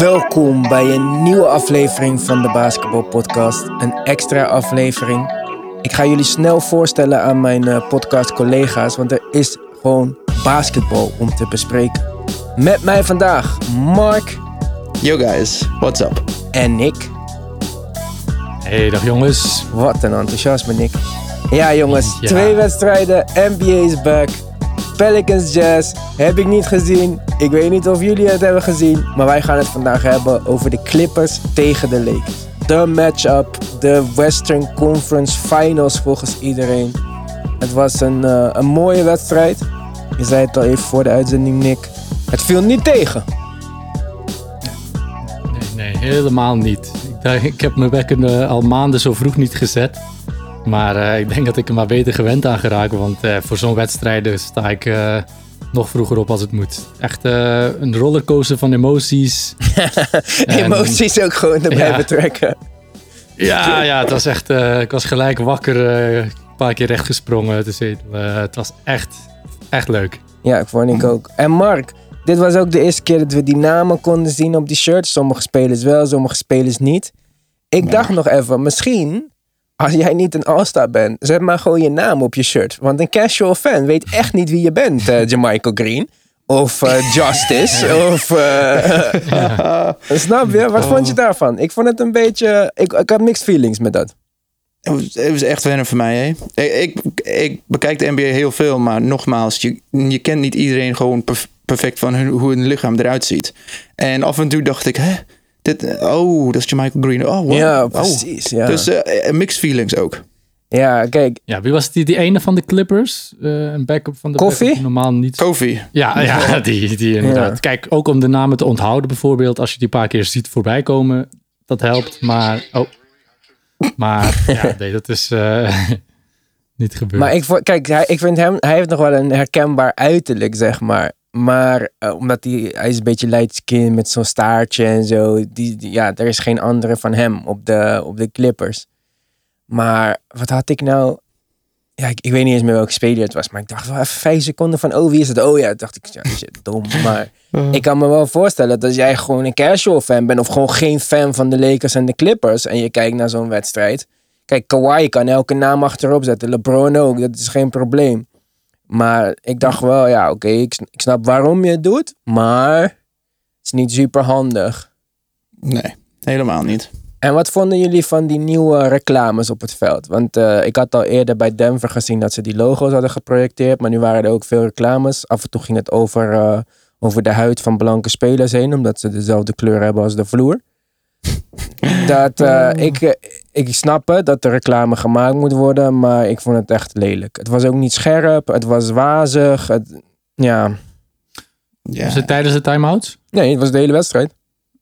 Welkom bij een nieuwe aflevering van de Basketball Podcast. Een extra aflevering. Ik ga jullie snel voorstellen aan mijn uh, podcast collega's, want er is gewoon basketbal om te bespreken. Met mij vandaag Mark. Yo guys, what's up? En Nick. Hey, dag jongens. Wat een enthousiasme, Nick. Ja, jongens, ja. twee wedstrijden. NBA is back. Pelicans Jazz heb ik niet gezien. Ik weet niet of jullie het hebben gezien. Maar wij gaan het vandaag hebben over de Clippers tegen de Lakers. De matchup, de Western Conference Finals volgens iedereen. Het was een, uh, een mooie wedstrijd. Je zei het al even voor de uitzending, Nick. Het viel niet tegen. Nee, nee helemaal niet. Ik, ik heb mijn wekker al maanden zo vroeg niet gezet. Maar uh, ik denk dat ik er maar beter gewend aan geraken. Want uh, voor zo'n wedstrijden sta ik uh, nog vroeger op als het moet. Echt een rollercoaster van emoties. emoties en, ook gewoon erbij ja. betrekken. Ja, ja, het was echt. ik was gelijk wakker, een paar keer recht gesprongen. Dus het was echt, echt leuk. Ja, ik vond ik ook. En Mark, dit was ook de eerste keer dat we die namen konden zien op die shirts. Sommige spelers wel, sommige spelers niet. Ik ja. dacht nog even, misschien als jij niet een All-Star bent, zet maar gewoon je naam op je shirt. Want een casual fan weet echt niet wie je bent, uh, Green. Of uh, Justice. of. Uh, snap je? Wat vond je daarvan? Ik vond het een beetje. Ik, ik had mixed feelings met dat. Het was, het was echt wennen voor mij. Hè? Ik, ik, ik, bekijk de NBA heel veel, maar nogmaals, je, je kent niet iedereen gewoon perfect van hun, hoe hun lichaam eruit ziet. En af en toe dacht ik, hè, dit, oh, dat is Michael Green. Oh, wow. Ja, oh. precies. Ja. Dus uh, mixed feelings ook. Ja, kijk. Ja, wie was die, die ene van de Clippers? Uh, een backup van de Koffie? Normaal niet. Koffie. Ja, ja die, die inderdaad. Ja. Kijk, ook om de namen te onthouden bijvoorbeeld. Als je die een paar keer ziet voorbij komen, dat helpt. Maar, oh. Maar, ja, nee, dat is uh, niet gebeurd. Maar ik, kijk, hij, ik vind hem, hij heeft nog wel een herkenbaar uiterlijk, zeg maar. Maar uh, omdat hij, hij is een beetje light skin met zo'n staartje en zo. Die, die, ja, er is geen andere van hem op de, op de Clippers. Maar wat had ik nou? Ja, ik, ik weet niet eens meer welke speler het was. Maar ik dacht wel even vijf seconden van, oh, wie is het? Oh ja, dacht ik, ja, shit, dom. Maar ik kan me wel voorstellen dat jij gewoon een casual fan bent... of gewoon geen fan van de Lakers en de Clippers... en je kijkt naar zo'n wedstrijd... Kijk, Kawhi kan elke naam achterop zetten. LeBron ook, dat is geen probleem. Maar ik dacht wel, ja, oké, okay, ik, ik snap waarom je het doet, maar het is niet super handig. Nee, helemaal niet. En wat vonden jullie van die nieuwe reclames op het veld? Want uh, ik had al eerder bij Denver gezien dat ze die logo's hadden geprojecteerd, maar nu waren er ook veel reclames. Af en toe ging het over, uh, over de huid van blanke spelers heen, omdat ze dezelfde kleur hebben als de vloer. dat, uh, ik, ik snap het dat er reclame gemaakt moet worden, maar ik vond het echt lelijk. Het was ook niet scherp, het was wazig. Het, ja. ja. Was het tijdens de time-outs? Nee, het was de hele wedstrijd.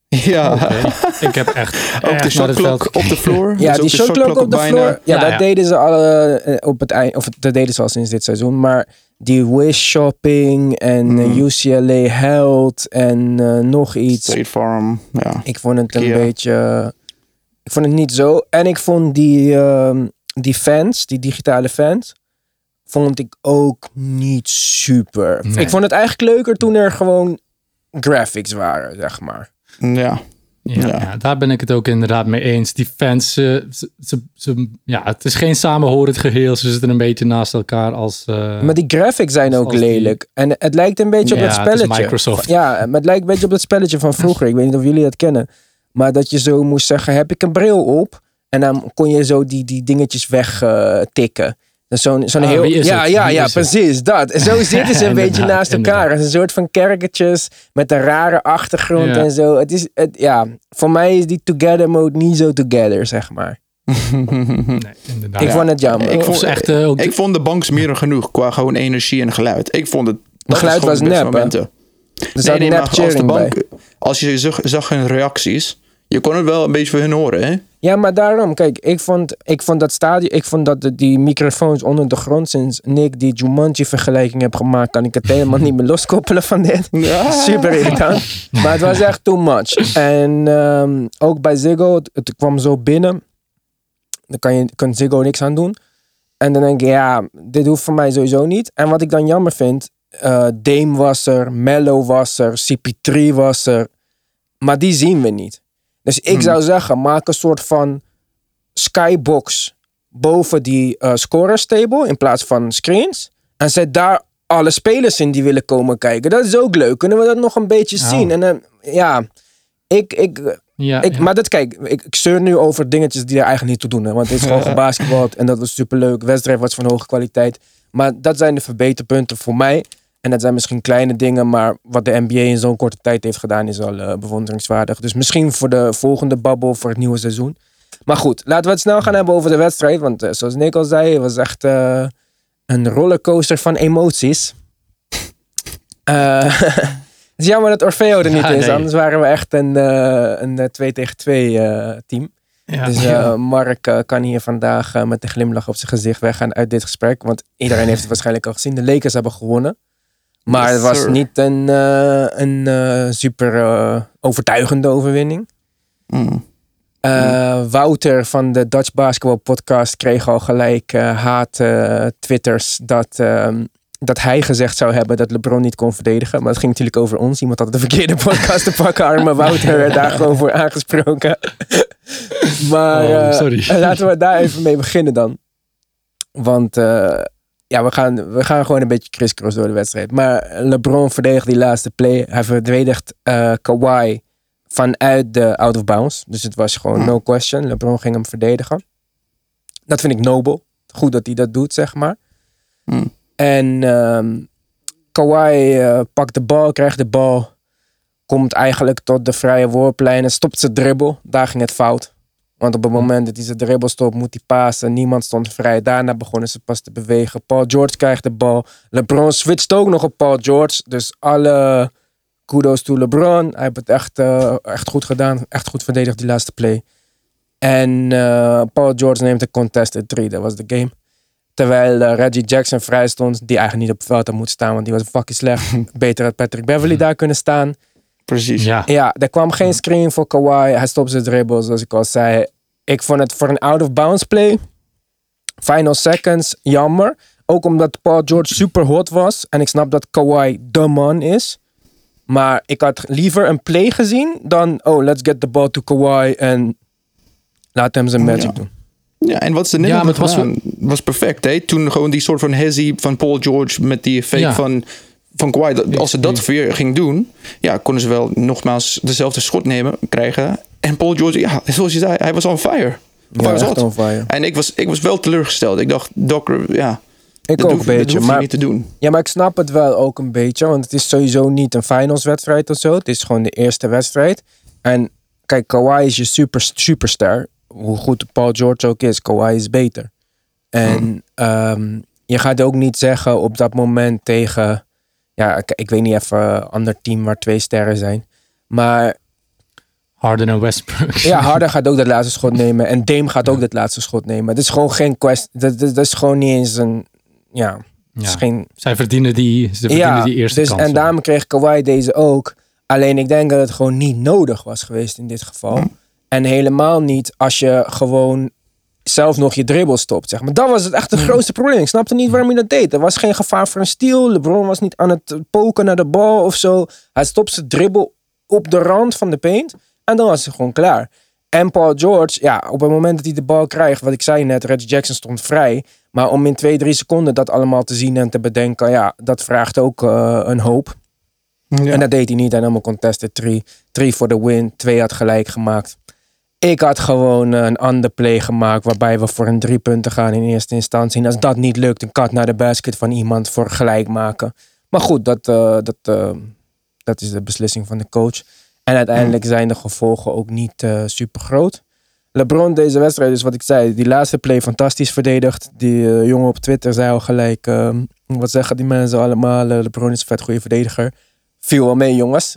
Ja. Okay. ik heb echt. Ook de shotklok op de vloer. Ja, die shotklok op de vloor. Ja, dat ja. deden ze al uh, op het eind. Of dat deden ze al sinds dit seizoen. Maar die Wish Shopping en mm. UCLA Health en uh, nog iets. State Farm. Ja. Ik vond het een Kia. beetje. Ik vond het niet zo. En ik vond die, uh, die fans, die digitale fans, vond ik ook niet super. Nee. Ik vond het eigenlijk leuker toen er gewoon graphics waren, zeg maar. Ja. Ja, ja. ja, daar ben ik het ook inderdaad mee eens. Die fans, ze, ze, ze, ja, het is geen samenhorend geheel. Ze zitten een beetje naast elkaar als. Uh, maar die graphics zijn ook lelijk. Die... En het lijkt een beetje op het spelletje. Het Microsoft. Ja, maar het lijkt een beetje op het spelletje van vroeger. Ik weet niet of jullie dat kennen. Maar dat je zo moest zeggen: heb ik een bril op? En dan kon je zo die, die dingetjes wegtikken. Uh, Zo'n zo'n Ah, heel. wie is ja, het? ja, Wie ja, is het? precies. Dat. En zo zitten ze een beetje naast elkaar. Het is een soort van kerketjes met een rare achtergrond Ja. en zo. Het is, het, ja, voor mij is die together mode niet zo together, zeg maar. nee, inderdaad. Ik vond het jammer. Ik vond, echt, eh, ook ik vond de banks meer dan genoeg qua gewoon energie en geluid. Ik vond het. dat geluid was nep, momenten. Er nep maar als de bij. bank, als je zag, zag hun reacties, je kon het wel een beetje voor hun horen, hè? Ja, maar daarom, kijk, ik vond, ik vond dat stadion, ik vond dat de, die microfoons onder de grond, sinds Nick die Jumanji-vergelijking heb gemaakt, kan ik het helemaal niet meer loskoppelen van dit. Ja. Super irritant. Maar het was echt too much. En ehm, ook bij Ziggo, het, het kwam zo binnen. Dan kan, je, kan Ziggo niks aan doen. En dan denk ik, ja, dit hoeft voor mij sowieso niet. En wat ik dan jammer vind, eh Dame was er, Mello was er, CP3 was er. Maar die zien we niet. Dus ik Hmm. zou zeggen, maak een soort van skybox boven die eh scorers table in plaats van screens. En zet daar alle spelers in die willen komen kijken. Dat is ook leuk. Kunnen we dat nog een beetje Oh. zien? En dan, ja, ik, ik, Ja, ik, ja. maar dat kijk, ik, ik zeur nu over dingetjes die er eigenlijk niet toe doen. Hè? Want het is gewoon gebasketbald en dat was superleuk. Wedstrijd was van hoge kwaliteit. Maar dat zijn de verbeterpunten voor mij. En dat zijn misschien kleine dingen, maar wat de NBA in zo'n korte tijd heeft gedaan is al eh, bewonderingswaardig. Dus misschien voor de volgende babbel voor het nieuwe seizoen. Maar goed, laten we het snel gaan hebben over de wedstrijd. Want eh, zoals Nick al zei, het was echt eh, een rollercoaster van emoties. Het is jammer dat Orfeo er niet Ja, is, nee. anders waren we echt een, een 2 tegen 2 eh, team. Ja. Dus Mark kan hier vandaag met een glimlach op zijn gezicht weggaan uit dit gesprek. Want iedereen heeft het waarschijnlijk al gezien. De Lakers hebben gewonnen. Maar Yes, het was sir. niet een, eh, een eh, super eh, overtuigende overwinning. Mm. Eh, Wouter van de Dutch Basketball Podcast kreeg al gelijk eh, haat eh, twitters dat, ehm, dat hij gezegd zou hebben dat LeBron niet kon verdedigen. Maar het ging natuurlijk over ons. Iemand had de verkeerde podcast te pakken. Arme Wouter werd daar gewoon voor aangesproken. maar Oh, sorry. laten we daar even mee beginnen dan. Want eh, ja, we gaan, we gaan gewoon een beetje crisscross door de wedstrijd. Maar LeBron verdedigt die laatste play. Hij verdedigt eh Kawhi vanuit de out of bounds. Dus het was gewoon Hmm. no question. LeBron ging hem verdedigen. Dat vind ik nobel. Goed dat hij dat doet, zeg maar. Hmm. En ehm Kawhi eh, pakt de bal, krijgt de bal. Komt eigenlijk tot de vrije worplijn en stopt zijn dribbel. Daar ging het fout. Want op het moment dat hij zijn dribbel stopt, moet hij pasen. Niemand stond vrij. Daarna begonnen ze pas te bewegen. Paul George krijgt de bal. LeBron switcht ook nog op Paul George. Dus alle kudos to LeBron. Hij heeft het echt, eh, echt goed gedaan. Echt goed verdedigd die laatste play. En eh, Paul George neemt de contested 3. Dat was de game. Terwijl eh, Reggie Jackson vrij stond. Die eigenlijk niet op het veld had moeten staan. Want die was fucking slecht. Beter had Patrick Beverly daar kunnen staan. Precies. ja. Ja, er kwam geen screen voor Kawhi. Hij stopte zijn dribble, zoals ik al zei. Ik vond het voor een out-of-bounds play, final seconds, jammer. Ook omdat Paul George super hot was. En ik snap dat Kawhi de man is. Maar ik had liever een play gezien dan... Oh, let's get the ball to Kawhi en laat hem zijn magic Ja. doen. Ja, en wat ze net Ja, het was gedaan, was, perfect. Hè? Toen gewoon die soort van hezzy van Paul George met die fake Ja. van, van Kawhi. Als ze dat weer ging doen, ja, konden ze wel nogmaals dezelfde schot nemen, krijgen. En Paul George, ja, zoals je zei, hij was on fire. Ja, Hij was on fire. En ik was, ik was wel teleurgesteld. Ik dacht, Docker, ja, Ik ook hoef, een beetje. Maar niet te doen. Ja, maar ik snap het wel ook een beetje. Want het is sowieso niet een finals wedstrijd of zo. Het is gewoon de eerste wedstrijd. En kijk, Kawhi is je super, superster. Hoe goed Paul George ook is, Kawhi is beter. En ehm, je gaat ook niet zeggen op dat moment tegen... Ja, ik, ik weet niet even een ander team waar twee sterren zijn. Maar Harden en Westbrook. ja, Harden gaat ook dat laatste schot nemen. En Dame gaat ook dat laatste schot nemen. Het is gewoon geen kwestie... Dat, dat, dat is gewoon niet eens een... Ja, Ja. geen... Zij verdienen die, ze verdienen die eerste dus, kans. En daarom kreeg Kawhi deze ook. Alleen ik denk dat het gewoon niet nodig was geweest in dit geval. En helemaal niet als je gewoon zelf nog je dribbel stopt. Zeg maar. Dat was het echt het grootste probleem. Ik snapte niet waarom hij dat deed. Er was geen gevaar voor een steal. LeBron was niet aan het poken naar de bal of zo. Hij stopt zijn dribbel op de rand van de paint. En dan was het gewoon klaar. En Paul George, ja, op het moment dat hij de bal krijgt, wat ik zei net, Reggie Jackson stond vrij. Maar om in twee, drie seconden dat allemaal te zien en te bedenken, ja, dat vraagt ook eh, een hoop. Ja. En dat deed hij niet. En helemaal contested drie. Drie voor de win. Twee had gelijk gemaakt. Ik had gewoon eh, een ander play gemaakt waarbij we voor een drie punten gaan in eerste instantie. En als dat niet lukt, een kat naar de basket van iemand voor gelijk maken. Maar goed, dat, eh, dat, eh, dat is de beslissing van de coach. En uiteindelijk zijn de gevolgen ook niet super groot. LeBron deze wedstrijd, dus wat ik zei, die laatste play fantastisch verdedigd. Die jongen op Twitter zei al gelijk, eh, wat zeggen die mensen allemaal? LeBron is een vet goede verdediger. Viel wel mee, jongens.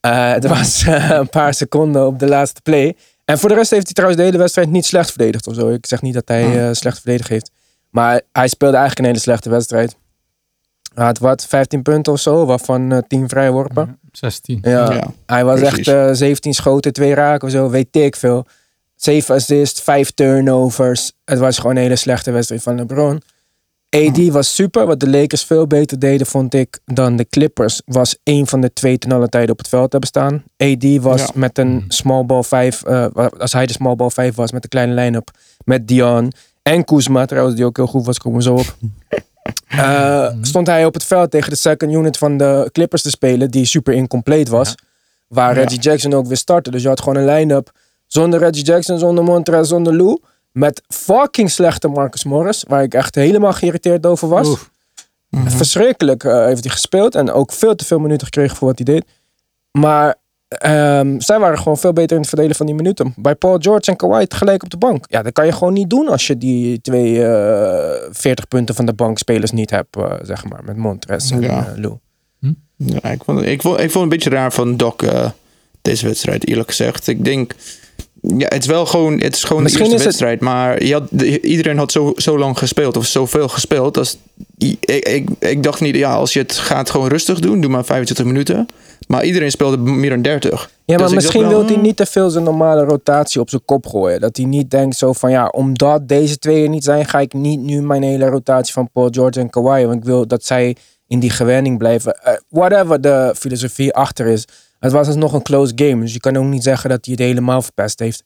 Eh, het was een paar seconden op de laatste play. En voor de rest heeft hij trouwens de hele wedstrijd niet slecht verdedigd of zo. Ik zeg niet dat hij Hmm. eh, slecht verdedigd heeft. Maar hij speelde eigenlijk een hele slechte wedstrijd. Hij had wat, 15 punten of zo, waarvan eh 10 vrijworpen. 16. Ja, Ja, hij was precies. echt eh 17 schoten, 2 raken of zo, weet ik veel. 7 assists, 5 turnovers. Het was gewoon een hele slechte wedstrijd van LeBron. AD was super. Wat de Lakers veel beter deden, vond ik, dan de Clippers. Was één van de twee ten alle tijden op het veld hebben staan. AD was Ja. met een small ball 5. als hij de small ball 5 was met de kleine line-up. Met Dion en Kuzma, trouwens, die ook heel goed was, komen we zo op. Eh, stond hij op het veld tegen de second unit van de Clippers te spelen, die super incompleet was. Waar Ja. Reggie Jackson ook weer startte. Dus je had gewoon een line-up zonder Reggie Jackson, zonder Montrez, zonder Lou. Met fucking slechte Marcus Morris, waar ik echt helemaal geïrriteerd over was. Oeh. Verschrikkelijk eh, heeft hij gespeeld en ook veel te veel minuten gekregen voor wat hij deed. Maar ehm, zij waren gewoon veel beter in het verdelen van die minuten. Bij Paul George en Kawhi tegelijk op de bank. Ja, dat kan je gewoon niet doen als je die twee eh 40 punten van de bankspelers niet hebt, eh, zeg maar, met Montrez en Ja. Lou. Ja, ik, vond, ik, vond, ik vond het een beetje raar van Doc deze wedstrijd, eerlijk gezegd. Ik denk, ja, het is wel gewoon, het is gewoon Misschien de eerste het- wedstrijd, maar je had, de- iedereen had zo, zo lang gespeeld of zoveel gespeeld. Als, ik, ik, ik dacht niet, ja, als je het gaat gewoon rustig doen, doe maar 25 minuten. Maar iedereen speelde meer dan 30. Ja, maar Dus dacht misschien wil hij niet te veel zijn normale rotatie op zijn kop gooien. Dat hij niet denkt zo van ja, omdat deze twee er niet zijn, ga ik niet nu mijn hele rotatie van Paul George en Kawhi. Want ik wil dat zij in die gewenning blijven. Eh, whatever de filosofie achter is. Het was alsnog een close game. Dus je kan ook niet zeggen dat hij het helemaal verpest heeft.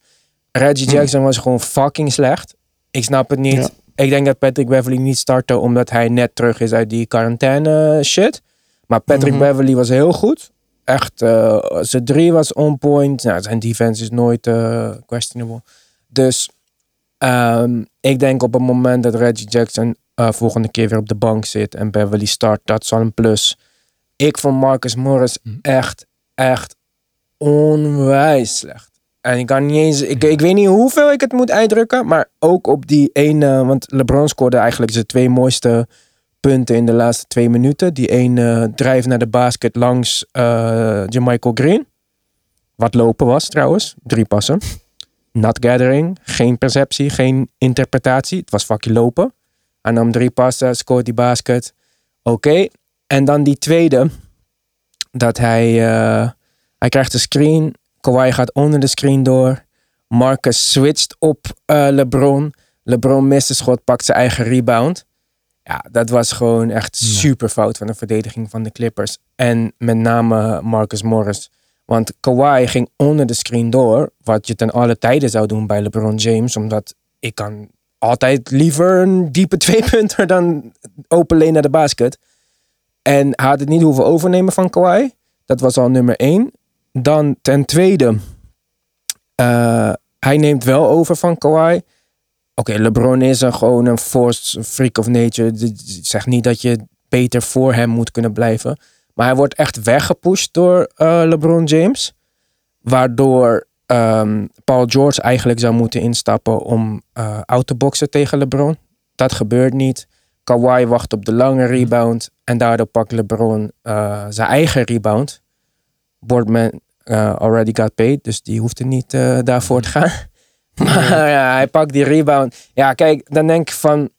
Reggie Jackson was gewoon fucking slecht. Ik snap het niet. Ja. Ik denk dat Patrick Beverly niet startte omdat hij net terug is uit die quarantaine shit. Maar Patrick Mhm. Beverly was heel goed. Echt, eh, zijn drie was on point. Nou, zijn defense is nooit eh, questionable. Dus ehm, ik denk op het moment dat Reggie Jackson eh, volgende keer weer op de bank zit en Beverly start, dat is al een plus. Ik vond Marcus Morris echt, echt onwijs slecht. En ik kan niet eens, ik, ik weet niet hoeveel ik het moet uitdrukken, maar ook op die ene, want LeBron scoorde eigenlijk zijn twee mooiste punten in de laatste twee minuten. Die ene drive naar de basket langs Jermichael Green. Wat lopen was trouwens, drie passen. Not gathering, geen perceptie, geen interpretatie. Het was vakje lopen. Hij nam drie passen, scoort die basket. Oké. En dan die tweede. Dat hij, eh, hij krijgt een screen. Kawhi gaat onder de screen door. Marcus switcht op eh, LeBron. LeBron mist de schot, pakt zijn eigen rebound. Ja, dat was gewoon echt super fout van de verdediging van de Clippers. En met name Marcus Morris. Want Kawhi ging onder de screen door. Wat je ten alle tijden zou doen bij LeBron James. Omdat ik kan altijd liever een diepe tweepunter dan open lane naar de basket. En hij had het niet hoeven overnemen van Kawhi. Dat was al nummer één. Dan ten tweede, eh, hij neemt wel over van Kawhi. Oké, LeBron is een, gewoon een force freak of nature. Zegt niet dat je beter voor hem moet kunnen blijven. Maar hij wordt echt weggepusht door eh, LeBron James. Waardoor ehm, Paul George eigenlijk zou moeten instappen om eh out te boksen tegen LeBron. Dat gebeurt niet. Kawhi wacht op de lange rebound. En daardoor pakt LeBron eh, zijn eigen rebound. Boardman eh, already got paid. Dus die hoefde niet eh, daarvoor te gaan. maar ja, hij pakt die rebound. Ja, kijk, dan denk ik van...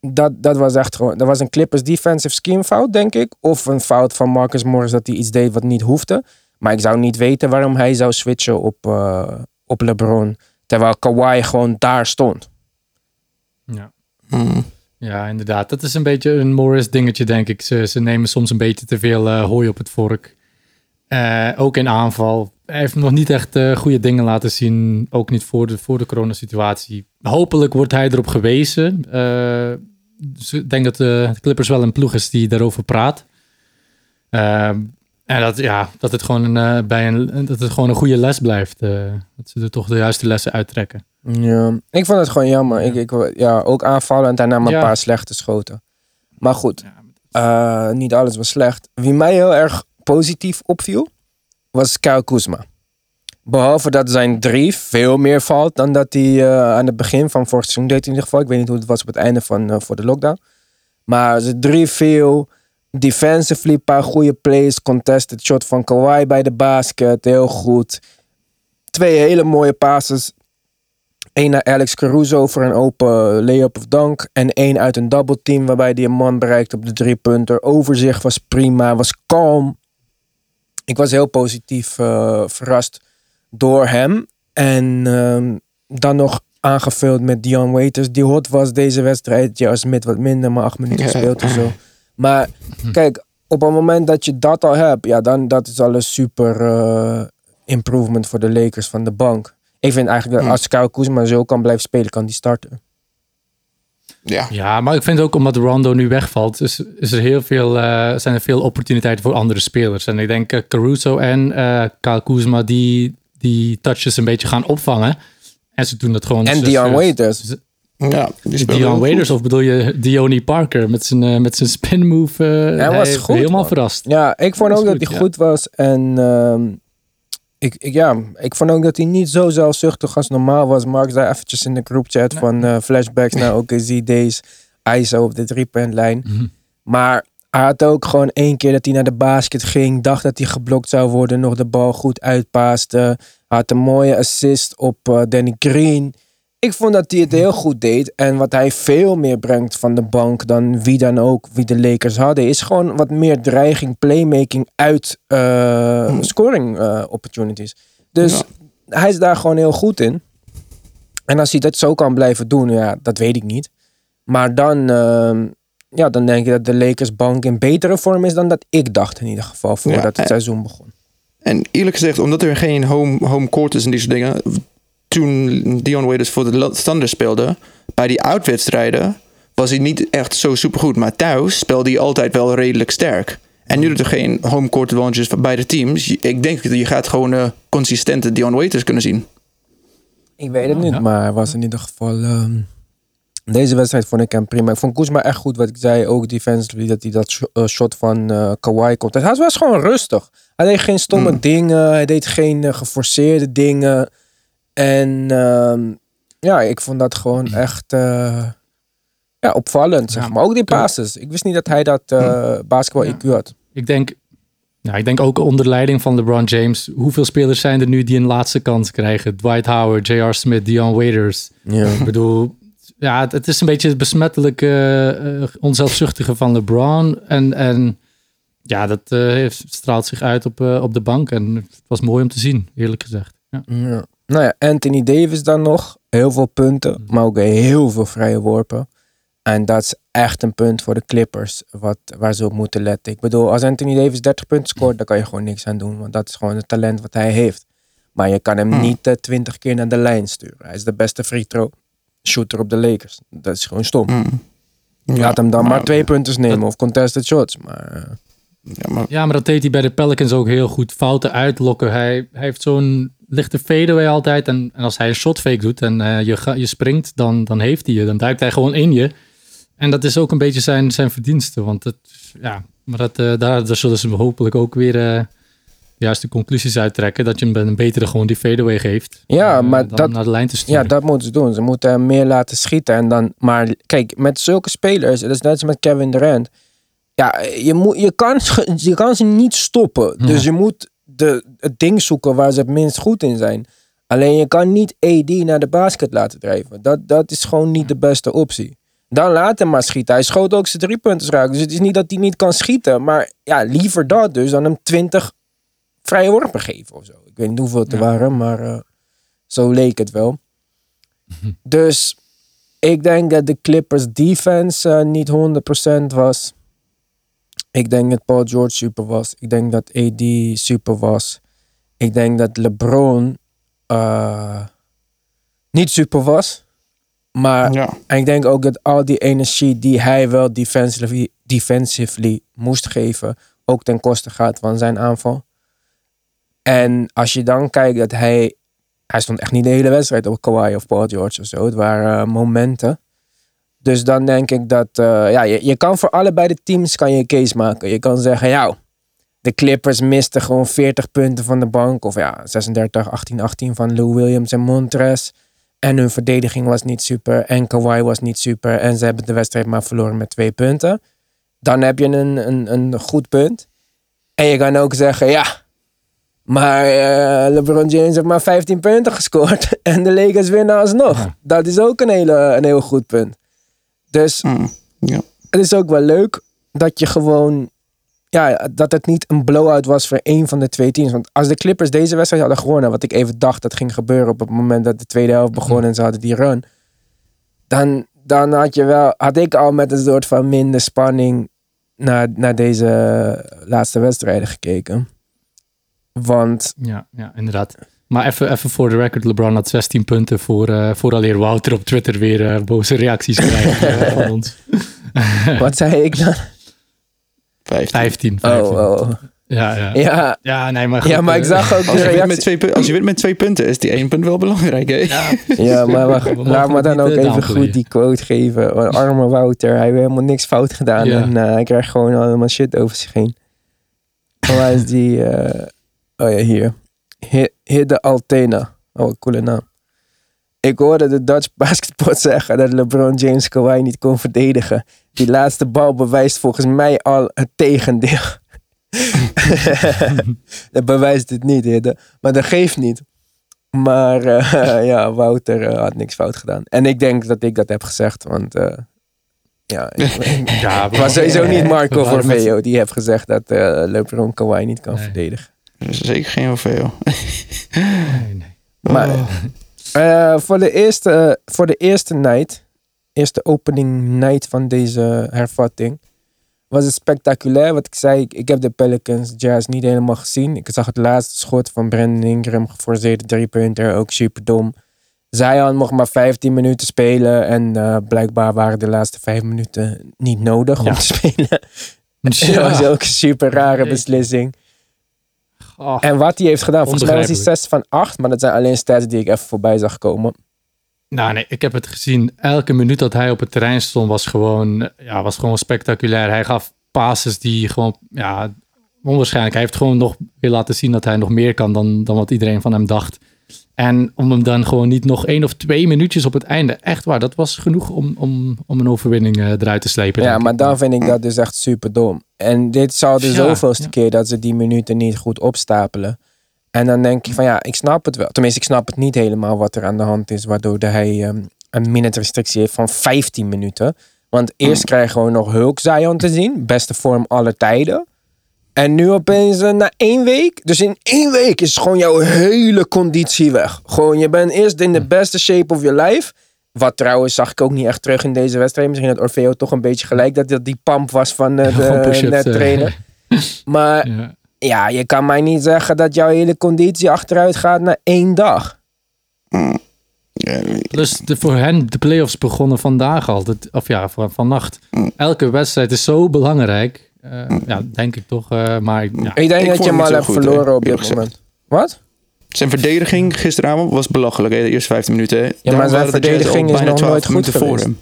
Dat, dat was echt gewoon... Dat was een Clippers defensive scheme fout, denk ik. Of een fout van Marcus Morris dat hij iets deed wat niet hoefde. Maar ik zou niet weten waarom hij zou switchen op, eh, op LeBron. Terwijl Kawhi gewoon daar stond. Ja. Hmm. Ja, inderdaad. Dat is een beetje een Morris dingetje, denk ik. Ze, ze nemen soms een beetje te veel eh, hooi op het vork. Eh, ook in aanval. Hij heeft nog niet echt eh, goede dingen laten zien. Ook niet voor de, voor de coronasituatie. Hopelijk wordt hij erop gewezen. Dus ik denk dat de Clippers wel een ploeg is die daarover praat. Ehm, en dat, ja, dat, het gewoon een, bij een, dat het gewoon een goede les blijft. dat ze er toch de juiste lessen uittrekken. Ja, ik vond het gewoon jammer. Ik, ik, ja, ook aanvallen en daarna maar Ja. een paar slechte schoten. Maar goed, Ja, eh, niet alles was slecht. Wie mij heel erg positief opviel, was Kyle Kuzma. Behalve dat zijn drie veel meer valt dan dat hij eh, aan het begin van vorig seizoen deed in ieder geval. Ik weet niet hoe het was op het einde van eh, voor de lockdown. Maar zijn drie veel. Defensively een paar goede plays. Contested shot van Kawhi bij de basket. Heel goed. Twee hele mooie passes. Eén naar Alex Caruso voor een open layup of dunk. En één uit een double team waarbij hij een man bereikt op de drie punter. Overzicht was prima, was kalm. Ik was heel positief eh, verrast door hem. En ehm, dan nog aangevuld met Dion Waiters, die hot was deze wedstrijd. J.R. Smith wat minder, maar acht minuten Ja. gespeeld of zo. Maar kijk, op het moment dat je dat al hebt, ja, dan dat is al een super eh, improvement voor de Lakers van de bank. Ik vind eigenlijk dat Hmm. als Kyle Kuzma zo kan blijven spelen, kan die starten. Ja. Ja, maar ik vind ook omdat Rondo nu wegvalt, is, is er heel veel, eh, zijn er veel opportuniteiten voor andere spelers. En ik denk eh, Caruso en eh Kyle Kuzma die die touches een beetje gaan opvangen. En ze doen dat gewoon. En Dion Waiters. ja die Dion Waiters, of bedoel je Diony Parker met zijn, eh, met zijn spin move? eh, Hij was goed, Helemaal man. verrast. Ja, ik vond Dat ook goed, dat hij ja. goed was. En ehm, ik, ik, ja, ik vond ook dat hij niet zo zelfzuchtig als normaal was. Mark zei eventjes in de groupchat van eh, flashbacks naar OKC Days. ISO op de driepuntlijn. Mhm. Maar hij had ook gewoon één keer dat hij naar de basket ging. Dacht dat hij geblokt zou worden. Nog de bal goed uitpaaste. Hij had een mooie assist op eh, Danny Green. Ik vond dat hij het heel goed deed. En wat hij veel meer brengt van de bank dan wie dan ook, wie de Lakers hadden, is gewoon wat meer dreiging, playmaking uit eh, scoring eh, opportunities. Dus Ja. hij is daar gewoon heel goed in. En als hij dat zo kan blijven doen, ja, dat weet ik niet. Maar dan, ehm, ja, dan denk ik dat de Lakers bank in betere vorm is dan dat ik dacht in ieder geval voordat Ja, het en- seizoen begon. En eerlijk gezegd, omdat er geen home, home court is en die soort dingen. Toen Dion Waiters voor de Thunder speelde, bij die uitwedstrijden was hij niet echt zo supergoed. Maar thuis speelde hij altijd wel redelijk sterk. En nu dat er geen home court advantage is van beide teams, ik denk dat je gaat gewoon een consistente Dion Waiters kunnen zien. Ik weet het niet, ja. maar was in ieder geval... ehm, deze wedstrijd vond ik hem prima. Ik vond Kuzma echt goed, wat ik zei. Ook defensively, dat hij dat sh- eh, shot van eh Kawhi komt. Hij was gewoon rustig. Hij deed geen stomme Mm. dingen. Hij deed geen geforceerde dingen. En ehm, ja, ik vond dat gewoon echt eh, ja, opvallend, zeg maar. Ook die passes. Ik wist niet dat hij dat eh basketbal Ja. IQ had. Ik denk, nou, ik denk ook onder leiding van LeBron James. Hoeveel spelers zijn er nu die een laatste kans krijgen? Dwight Howard, J.R. Smith, Dion Waiters. Ja. Ik bedoel, ja, het, het is een beetje het besmettelijke, eh, onzelfzuchtige van LeBron. En, en ja, dat eh, heeft, straalt zich uit op, eh, op de bank. En het was mooi om te zien, eerlijk gezegd. Ja. Nou ja, Anthony Davis dan nog. Heel veel punten, maar ook heel veel vrije worpen. En dat is echt een punt voor de Clippers wat, waar ze op moeten letten. Ik bedoel, als Anthony Davis 30 punten scoort, dan kan je gewoon niks aan doen. Want dat is gewoon het talent wat hij heeft. Maar je kan hem Hmm. niet eh, 20 keer naar de lijn sturen. Hij is de beste free throw shooter op de Lakers. Dat is gewoon stom. Mm. Ja, Laat hem dan maar, maar- twee punten nemen of contested shots. Maar eh, Ja, maar Ja, maar dat deed hij bij de Pelicans ook heel goed. Fouten uitlokken. Hij, hij heeft zo'n lichte fadeaway altijd. En, en als hij een shot fake doet en eh, je, je springt, dan, dan heeft hij je. Dan duikt hij gewoon in je. En dat is ook een beetje zijn, zijn verdienste. Want het, ja, maar dat, eh, daar, daar zullen ze hopelijk ook weer eh, juist de conclusies uittrekken. Dat je hem een betere gewoon die fadeaway geeft. Ja, eh, maar dat- naar de lijn te sturen. Ja, dat moeten ze doen. Ze moeten hem meer laten schieten. En dan, maar kijk, met zulke spelers, dat is net als met Kevin Durant. Ja, je, moet, je, kan, je kan ze niet stoppen. Ja. Dus je moet de, het ding zoeken waar ze het minst goed in zijn. Alleen je kan niet AD naar de basket laten drijven. Dat, dat is gewoon niet de beste optie. Dan laat hem maar schieten. Hij schoot ook zijn drie punten raak. Dus het is niet dat hij niet kan schieten. Maar ja, liever dat dus dan hem 20 vrije worpen geven of zo. Ik weet niet hoeveel het er Ja. waren, maar eh, zo leek het wel. Dus ik denk dat de Clippers defense eh, niet 100% was. Ik denk dat Paul George super was. Ik denk dat AD super was. Ik denk dat LeBron eh, niet super was. Maar ja. en ik denk ook dat al die energie die hij wel defensively, defensively moest geven, ook ten koste gaat van zijn aanval. En als je dan kijkt dat hij, hij stond echt niet de hele wedstrijd op Kawhi of Paul George of zo. Het waren eh, momenten. Dus dan denk ik dat, eh, ja, je, je kan voor allebei de teams kan je een case maken. Je kan zeggen, ja, de Clippers misten gewoon 40 punten van de bank. Of ja, 36, 18, 18 van Lou Williams en Montres. En hun verdediging was niet super. En Kawhi was niet super. En ze hebben de wedstrijd maar verloren met twee punten. Dan heb je een, een, een goed punt. En je kan ook zeggen, ja. Maar eh, LeBron James heeft maar 15 punten gescoord. En de Lakers winnen alsnog. Ja. Dat is ook een, hele, een heel goed punt. Dus Mm. het is ook wel leuk dat je gewoon ja, dat het niet een blowout was voor één van de twee teams. Want als de Clippers deze wedstrijd hadden gewonnen, wat ik even dacht dat ging gebeuren op het moment dat de tweede helft begon en ze hadden die run, dan, dan had je wel, had ik al met een soort van minder spanning naar, naar deze laatste wedstrijden gekeken. Want Ja, ja inderdaad. Maar even, even voor de record, LeBron had 16 punten voor, eh vooraleer Wouter op Twitter weer eh, boze reacties krijgt eh, van ons. wat zei ik dan? 15. 15. Oh, 15. oh. Ja, ja. ja. Ja, nee, maar goed, ja, maar ik zag ook Als je, wint met reactie. twee, als je wint met twee punten, is die één punt wel belangrijk. Hè? Ja, Ja, maar wacht, laat me dan ook even downplayen. goed die quote geven. Want Arme Wouter, hij heeft helemaal niks fout gedaan. Ja. En eh, hij krijgt gewoon allemaal shit over zich heen. Hij is die... eh, oh ja, hier. Hi- Hidde Altena. Oh, een coole naam. Ik hoorde de Dutch basketball zeggen dat LeBron James Kawhi niet kon verdedigen. Die laatste bal bewijst volgens mij al het tegendeel. dat bewijst het niet, Hidde. Maar dat geeft niet. Maar eh, ja, Wouter eh, had niks fout gedaan. En ik denk dat ik dat heb gezegd, want eh, ja, ik, ja, het was sowieso niet Marco Forveo die heeft gezegd dat eh LeBron Kawhi niet kan Nee. verdedigen. Dat is zeker geen hoeveel. Nee, nee. Maar eh, voor, de eerste, voor de eerste night, eerste opening night van deze hervatting, was het spectaculair. Wat ik zei, ik, heb de Pelicans Jazz niet helemaal gezien. Ik zag het laatste schot van Brandon Ingram, geforceerde driepunter, ook super dom. Zion mocht maar 15 minuten spelen en eh, blijkbaar waren de laatste vijf minuten niet nodig om te spelen. Dat was ook een super rare beslissing. Oh, En wat hij heeft gedaan, volgens mij was hij Onbegrijpelijk. 6 van 8, maar dat zijn alleen stats die ik even voorbij zag komen. Nou nee, ik heb het gezien. Elke minuut dat hij op het terrein stond was gewoon, ja, was gewoon spectaculair. Hij gaf passes die gewoon, ja, onwaarschijnlijk. Hij heeft gewoon nog weer laten zien dat hij nog meer kan dan, dan wat iedereen van hem dacht. En om hem dan gewoon niet nog één of twee minuutjes op het einde. Echt waar, dat was genoeg om, om, om een overwinning eh, eruit te slepen. Ja, maar dan vind ik dat dus echt super dom. En dit zou de Ja, zoveelste ja. keer dat ze die minuten niet goed opstapelen. En dan denk je van ja, ik snap het wel. Tenminste, ik snap het niet helemaal wat er aan de hand is. Waardoor hij ehm, een minute restrictie heeft van 15 minuten. Want eerst krijgen we nog Hulk Zion te zien. Beste vorm aller tijden. En nu opeens eh, na één week. Dus in één week is gewoon jouw hele conditie weg. Gewoon, je bent eerst in de beste shape of your life. Wat trouwens zag ik ook niet echt terug in deze wedstrijd. Misschien had Orfeo toch een beetje gelijk dat dat die pamp was van eh, de net eh. trainer. Maar Ja. ja, je kan mij niet zeggen dat jouw hele conditie achteruit gaat na één dag. Ja, Plus de, voor hen de playoffs begonnen vandaag al. Of ja, van, vannacht. Elke wedstrijd is zo belangrijk. Eh, ja, denk ik toch. eh, maar ja, Ik denk Ik dat vond je hem al hebt goed, verloren op dit moment. Wat? Zijn verdediging gisteravond was belachelijk. Hè? De eerste 15 minuten. hè. Daarom maar zijn verdediging is bijna nog 12 nooit goed minuten voor hem.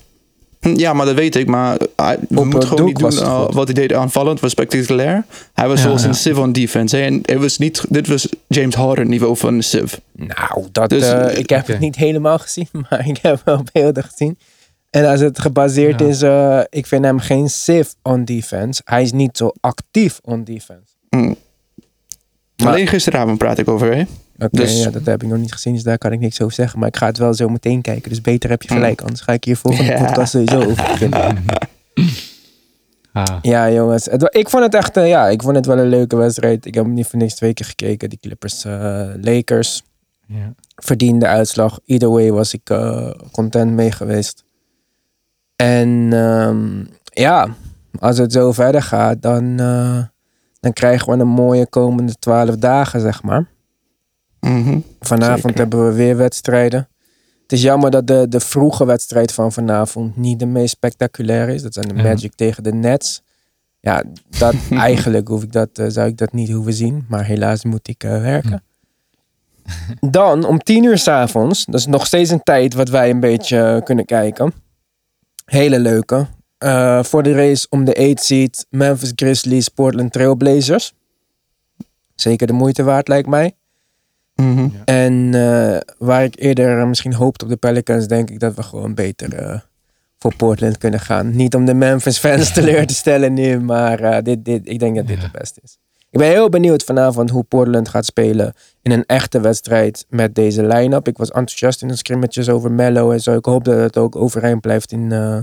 Ja, maar dat weet ik. Maar hij Op moet het gewoon niet doen uh, goed. wat hij deed aanvallend. was spectaculair. Hij was Ja, zoals ja. een Civ on defense. Hè? En het was niet, dit was James Harden niveau van een Civ. Nou, dat, Dus, eh, eh, ik heb het niet helemaal gezien, maar ik heb wel beelden gezien. En als het gebaseerd Ja. is, eh, ik vind hem geen safe on defense. Hij is niet zo actief on defense. Hm. Maar- Alleen gisteravond praat ik over. Hè? Oké, Dus- ja, dat heb ik nog niet gezien, dus daar kan ik niks over zeggen. Maar ik ga het wel zo meteen kijken, dus beter heb je gelijk. Anders ga ik hier volgende Ja. podcast sowieso over beginnen. ah, Ja, jongens. Het, ik vond het echt, eh, ja, ik vond het wel een leuke wedstrijd. Ik heb hem niet voor niks twee keer gekeken. Die Clippers eh, Lakers. ja. verdiende uitslag. Either way was ik eh, content mee geweest. En ehm, ja, als het zo verder gaat, dan, eh, dan krijgen we een mooie komende twaalf dagen, zeg maar. Mhm. Vanavond Zeker. hebben we weer wedstrijden. Het is jammer dat de, de vroege wedstrijd van vanavond niet de meest spectaculaire is. Dat zijn de Ja. Magic tegen de Nets. Ja, dat, eigenlijk hoef ik dat, eh, zou ik dat niet hoeven zien. Maar helaas moet ik eh, werken. Dan om tien uur s'avonds. Dat is nog steeds een tijd wat wij een beetje kunnen kijken. Hele leuke. Eh, voor de race om de 8 seed Memphis Grizzlies, Portland Trailblazers. Zeker de moeite waard lijkt mij. Mhm. En eh, waar ik eerder misschien hoopte op de Pelicans, denk ik dat we gewoon beter eh, voor Portland kunnen gaan. Niet om de Memphis fans teleur te stellen nu, maar eh, dit, dit, ik denk dat dit Ja. het beste is. Ik ben heel benieuwd vanavond hoe Portland gaat spelen in een echte wedstrijd met deze line-up. Ik was enthousiast in de scrimmages over Mello en zo. Ik hoop dat het ook overeind blijft in, eh,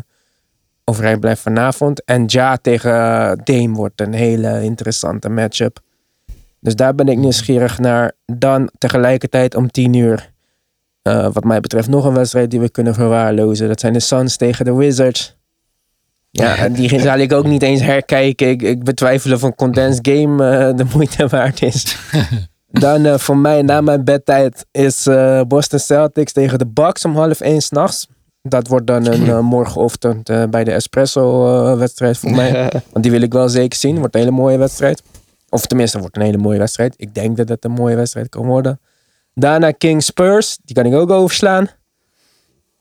overeind blijft vanavond. En Ja tegen eh, Dame wordt een hele interessante matchup. Dus daar ben ik nieuwsgierig naar. Dan tegelijkertijd om 10 uur. eh, wat mij betreft nog een wedstrijd die we kunnen verwaarlozen. Dat zijn de Suns tegen de Wizards. Ja, die zal ik ook niet eens herkijken. Ik, ik betwijfel of een condensed game eh, de moeite waard is. Dan eh, voor mij na mijn bedtijd is eh, Boston Celtics tegen de Bucks om half één s'nachts. Dat wordt dan een morgenochtend bij de Espresso-wedstrijd voor mij. Want die wil ik wel zeker zien. Wordt een hele mooie wedstrijd. Of tenminste, wordt een hele mooie wedstrijd. Ik denk dat het een mooie wedstrijd kan worden. Daarna King Spurs. Die kan ik ook overslaan.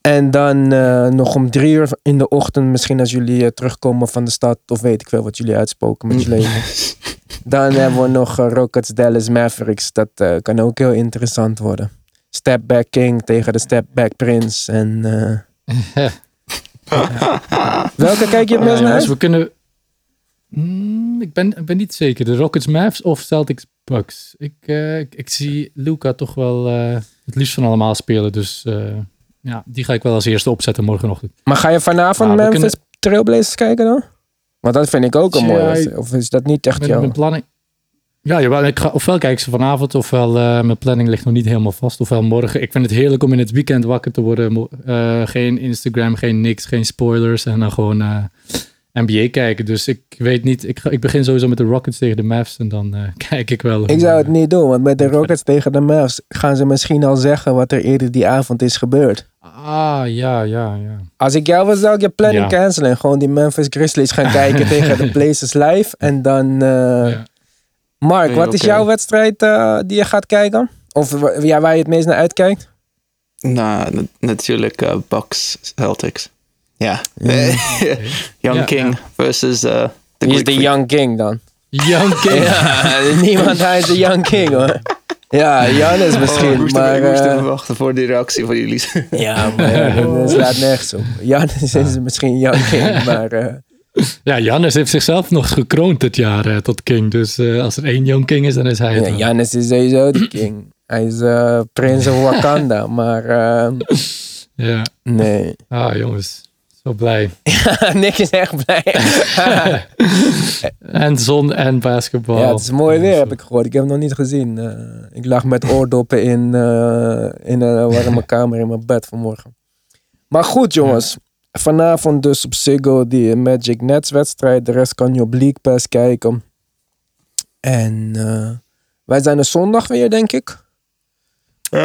En dan eh, nog om drie uur in de ochtend, misschien als jullie eh, terugkomen van de stad, of weet ik veel wat jullie uitspoken met je leven. Dan hebben we nog eh, Rockets Dallas Mavericks. Dat kan ook heel interessant worden. Step Back King tegen de Step Back Prince. En, welke kijk je het meest naar we kunnen... Hmm, ik, ben, ik ben niet zeker. De Rockets Mavs of Celtics Bucks. Ik, ik, ik zie Luca toch wel het liefst van allemaal spelen. Dus ja, die ga ik wel als eerste opzetten morgenochtend. Maar ga je vanavond we Memphis kunnen- Trailblazers kijken dan? Want dat vind ik ook een mooie. Of is dat niet echt jouw... mijn planning... Ja, jawel, ik ga, ofwel kijk ik ze vanavond, ofwel eh, mijn planning ligt nog niet helemaal vast. Ofwel morgen. Ik vind het heerlijk om in het weekend wakker te worden. Eh, geen Instagram, geen niks, geen spoilers. En dan gewoon eh, NBA kijken. Dus ik weet niet. Ik, ga, ik begin sowieso met de Rockets tegen de Mavs. En dan eh, kijk ik wel. Ik zou het niet doen, want met de Rockets tegen de Mavs gaan ze misschien al zeggen wat er eerder die avond is gebeurd. Ah, ja, ja, ja. Als ik jou was, zou ik je planning Ja. cancelen en gewoon die Memphis Grizzlies gaan kijken tegen de Blazers live. En dan, eh, Ja. Mark, Nee, wat is jouw wedstrijd eh, die je gaat kijken? Of ja, waar je het meest naar uitkijkt? Nou, na- natuurlijk eh Bucks Celtics. Ja. Young Ja, King versus eh the Wie is de. Young King dan? Young King. Ja, niemand, hij is de Young King hoor. Ja, Janis Oh, misschien, ik moest, maar... ik moest eh, even wachten voor die reactie van jullie. ja, maar ja, dat, slaat nergens op. Janis is misschien Young King, maar... eh, Ja, Jannes heeft zichzelf nog gekroond dit jaar eh, tot king. Dus eh, als er één Young King is, dan is hij het. Ja, is sowieso de king. Hij is eh prins of Wakanda, maar eh, Ja. nee. Ah, jongens. Zo blij. Nick is echt blij. En zon en basketbal. ja, het is mooi weer, heb ik gehoord. Ik heb het nog niet gezien. Eh, ik lag met oordoppen in, eh, in een warme kamer in mijn bed vanmorgen. Maar goed, jongens. Vanavond dus op Ziggo die Magic Nets wedstrijd. De rest kan je op League Pass kijken. En eh, wij zijn er zondag weer, denk ik.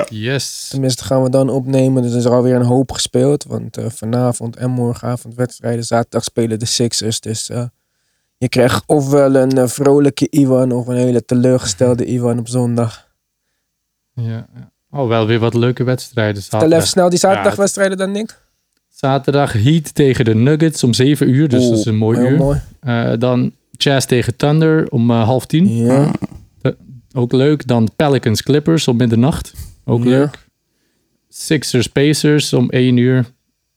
Yes. Tenminste gaan we dan opnemen. Dus er is alweer een hoop gespeeld. Want eh, vanavond en morgenavond wedstrijden. Zaterdag spelen de Sixers. Dus eh, je krijgt ofwel een eh, vrolijke Iwan of een hele teleurgestelde Iwan op zondag. Ja. ja. Oh, wel weer wat leuke wedstrijden. Stel even Zaterdag, snel die zaterdagwedstrijden dan, Nick. zaterdag Heat tegen de Nuggets om 7 uur. Dus dat is een mooi Heel uur. mooi. Eh, dan Jazz tegen Thunder om eh, half tien. Ja. Ook leuk. Dan Pelicans Clippers om middernacht. Ook Ja. leuk. Sixers Pacers om 1 uur.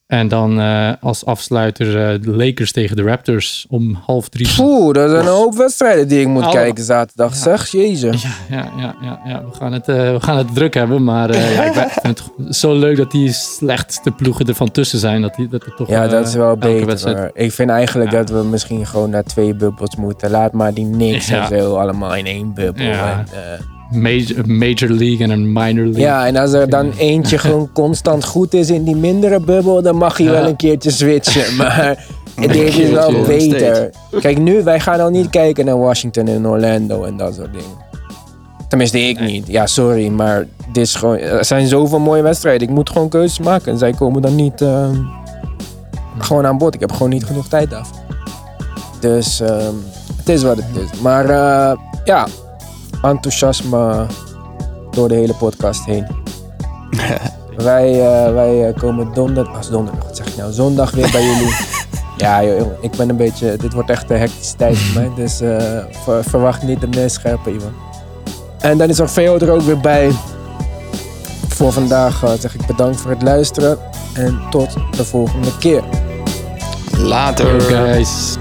En dan eh, als afsluiter eh, de Lakers tegen de Raptors om half drie. Poeh, dat zijn een hoop wedstrijden die ik moet kijken zaterdag. Ja. Zeg, jezus. Ja, ja, ja, ja, ja. We, gaan het, eh, we gaan het druk hebben. Maar eh, ja, ik vind het zo leuk dat die slechtste ploegen ervan tussen zijn. Dat, die, dat er toch Ja, eh, dat is wel elke beter. wedstrijd- Ik vind eigenlijk Ja. dat we misschien gewoon naar twee bubbels moeten. Laat maar die niks Ja. en zo allemaal in één bubbel. Ja. En, eh, Major, een major League en een minor League. Ja, en als er dan eentje gewoon constant goed is in die mindere bubbel, dan mag je Ja. wel een keertje switchen. Maar deze is wel beter. Kijk, nu, wij gaan al niet kijken naar Washington en Orlando en dat soort dingen. Tenminste, ik niet. Ja, sorry, maar dit is gewoon, er zijn zoveel mooie wedstrijden. Ik moet gewoon keuzes maken en zij komen dan niet eh, gewoon aan bod. Ik heb gewoon niet genoeg tijd daarvoor. Dus ehm, het is wat het is. Maar eh, ja, enthousiasme door de hele podcast heen. Wij, eh, wij eh, komen donderdag, als donderdag, wat zeg ik nou, zondag weer bij jullie. Ja, joh, jongen, ik ben een beetje, dit wordt echt een hectische tijd voor mij. Dus eh, ver- verwacht niet de meest scherpe Ivan. En dan is er Veo er ook weer bij. Voor vandaag zeg ik bedankt voor het luisteren. En tot de volgende keer. Later. Guys.